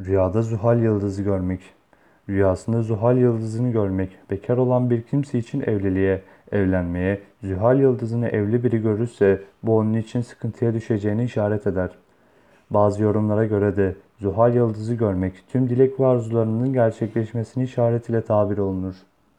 Rüyada Zuhal yıldızı görmek. Rüyasında Zuhal yıldızını görmek, bekar olan bir kimse için evliliğe, evlenmeye, Zuhal yıldızını evli biri görürse bu onun için sıkıntıya düşeceğini işaret eder. Bazı yorumlara göre de Zuhal yıldızı görmek tüm dilek ve arzularının gerçekleşmesini işaret ile tabir olunur.